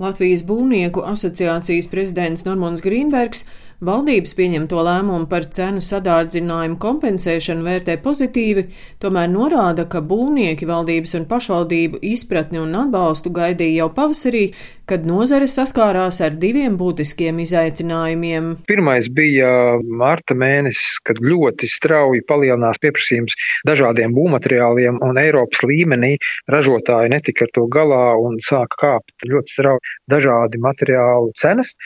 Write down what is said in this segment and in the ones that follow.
Latvijas būvnieku asociācijas prezidents Normons Grīnbergs Valdības pieņemto lēmumu par cenu sadārdzinājumu kompensēšanu vērtē pozitīvi, tomēr norāda, ka būvnieki valdības un pašvaldību izpratni un atbalstu gaidīja jau pavasarī, kad nozare saskārās ar diviem būtiskiem izaicinājumiem. Pirmais bija marta mēnesis, kad ļoti strauji palielinās pieprasījums dažādiem būvmateriāliem, un Eiropas līmenī ražotāji netika ar to galā un sāka kāpt ļoti strauji dažādi materiālu cenas.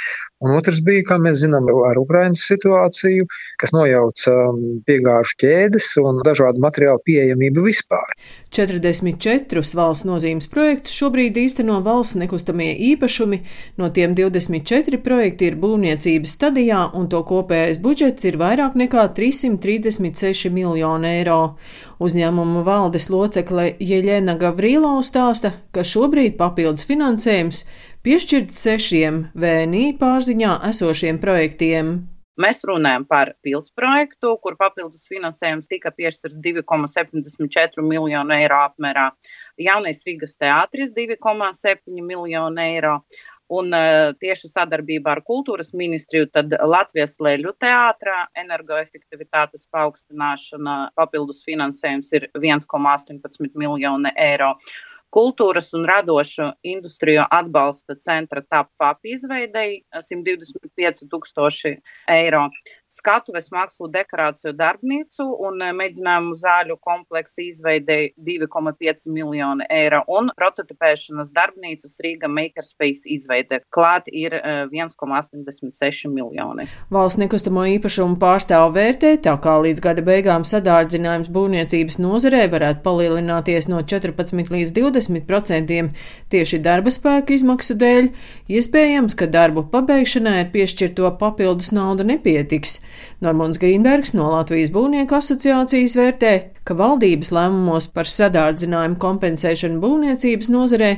Un otrs bija, kā mēs zinām, ar Ukrainas situāciju, kas nojauca um, piegāžu ķēdes un dažādu materiālu pieejamību vispār. 44 valsts nozīmes projektus šobrīd īsteno valsts nekustamie īpašumi, no tiem 24 projekti ir būvniecības stadijā, un to kopējais budžets ir vairāk nekā 336 miljoni eiro. Uzņēmuma valdes locekle Jeļena Gavrīlo stāsta, ka šobrīd papildus finansējums piešķirts sešiem VNI pārziņā esošiem projektiem. Mēs runājam par pils projektu, kur papildus finansējums tika piešķirts 2,74 miljonu eiro apmērā. Jaunais Rīgas teātris 2,7 miljonu eiro. Un uh, tieši sadarbībā ar kultūras ministriju Latvijas Lēļu teātrā energoefektivitātes paaugstināšana papildus finansējums ir 1,18 miljoni eiro. Kultūras un radošu industriju atbalsta centra TAPAP izveidei 125 tūkstoši eiro skatuves mākslu dekorāciju darbnīcu un eh, mēģinājumu zāļu kompleksu izveidēja 2,5 miljoni eiro un prototipēšanas darbnīcas Rīga Makerspace izveide. Klāt ir 1,86 eh, miljoni. Valsts nekustamo īpašumu pārstāvu vērtē, tā kā līdz gada beigām sadārdzinājums būvniecības nozarē varētu palielināties no 14 līdz 20 procentiem tieši darba spēku izmaksu dēļ, iespējams, ka darbu pabeigšanai ar piešķirto papildus naudu nepietiks. Normons Grīnbergs no Latvijas būvnieku asociācijas vērtē, ka valdības lēmumos par sadārdzinājumu kompensēšanu būvniecības nozarē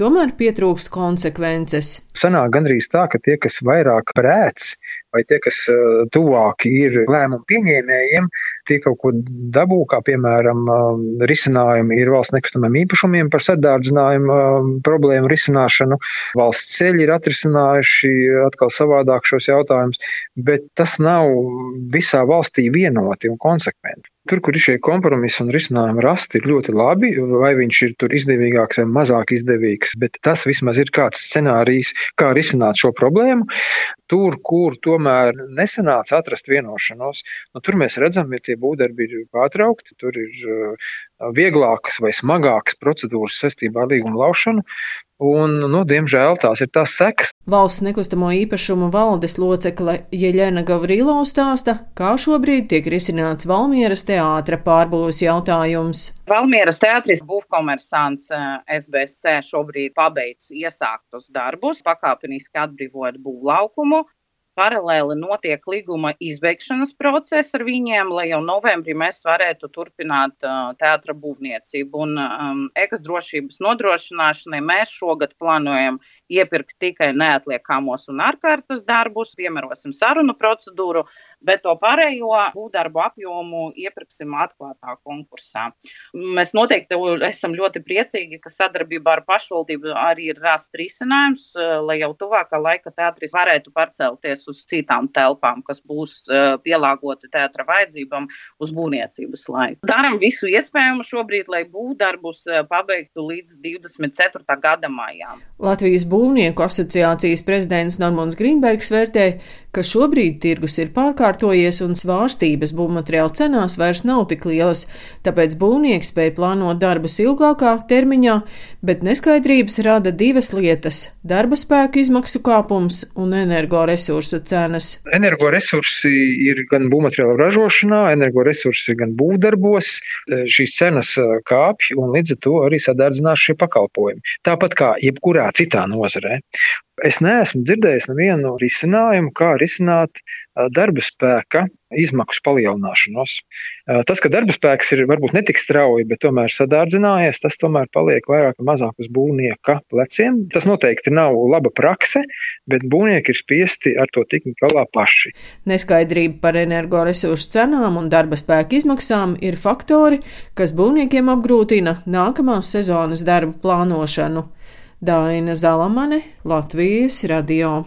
tomēr pietrūkst konsekvences. Sanāk gandrīz tā, ka tie, kas vairāk prēc, vai tie, kas uh, tuvāki ir lēmumu pieņēmējiem, tie kaut ko dabū, kā piemēram um, risinājumi ir valsts nekustamiem īpašumiem par sadārdzinājumu um, problēmu risināšanu. Valsts ceļi ir atrisinājuši atkal savādāk šos jautājumus, bet tas nav visā valstī vienoti un konsekventi. Tur, kur ir šie kompromisi un risinājumi rasti, ir ļoti labi, vai viņš ir tur izdevīgāks vai mazāk izdevīgs, bet tas vismaz ir kāds scenārijs, kā risināt šo problēmu. Tur, kur tomēr nesanāca atrast vienošanos, nu, tur mēs redzam, ka tie būvdarbi ir pārtraukti, tur ir uh, vieglākas vai smagākas procedūras saistībā ar līguma laušanu, Un, nu, diemžēl tās ir tās sekas. Valsts nekustamo īpašumu valdes locekle Jeļena Gavrilo stāsta, kā šobrīd tiek risināts Valmieras teātra pārbūves jautājums. Valmieras teātris būvkomersants eh, SBSC šobrīd pabeidz iesāktus darbus, pakāpeniski atbrīvojot būvlaukumu. Paralēli notiek līguma izbeigšanas process ar viņiem, lai jau novembrī mēs varētu turpināt uh, teātra būvniecību. Un um, ekas drošības nodrošināšanai mēs šogad plānojam iepirkt tikai neatliekamos un ārkārtas darbus, piemērosim sarunu procedūru, bet to pārējo būvdarbu apjomu iepirksim atklātā konkursā. Mēs noteikti esam ļoti priecīgi, ka sadarbībā ar pašvaldību arī ir rast risinājums, lai jau tuvākā laika teātris varētu pārcelties uz citām telpām, kas būs pielāgoti teātra vajadzībām uz būvniecības laiku. Daram visu iespējamo šobrīd, lai būvdarbus pabeigtu līdz 24. gada maijām. Latvijas būvnieku asociācijas prezidents Normons Grīnbergs vērtē, ka šobrīd tirgus ir pārkārtojies un svārstības būvmateriālu cenās vairs nav tik lielas, tāpēc būvnieki spēja plānot darbus ilgākā termiņā, bet neskaidrības rada divas lietas - darba spēku izmaksu kāpums un energoresursu cenas. Energoresursi ir gan būvmateriālu ražošanā, energoresursi gan būvdarbos, šīs cenas kāpj un līdz ar to arī sadārdzinās šie pakalpojumi. Tāpat kā jebkurā citā nozarē. Es neesmu dzirdējis nevienu risinājumu, kā risināt darba spēka izmaksu palielināšanos. Tas, ka darba spēks ir varbūt netik strauji, bet tomēr sadārdzinājies, tas tomēr paliek vairāk vai mazāk uz būvnieka pleciem. Tas noteikti nav laba prakse, bet būvnieki ir spiesti ar to tikt galā paši. Neskaidrība par energoresursu cenām un darba spēka izmaksām ir faktori, kas būvniekiem apgrūtina nākamās sezonas darbu plānošanu. Daina Zalamane, Latvijas radio.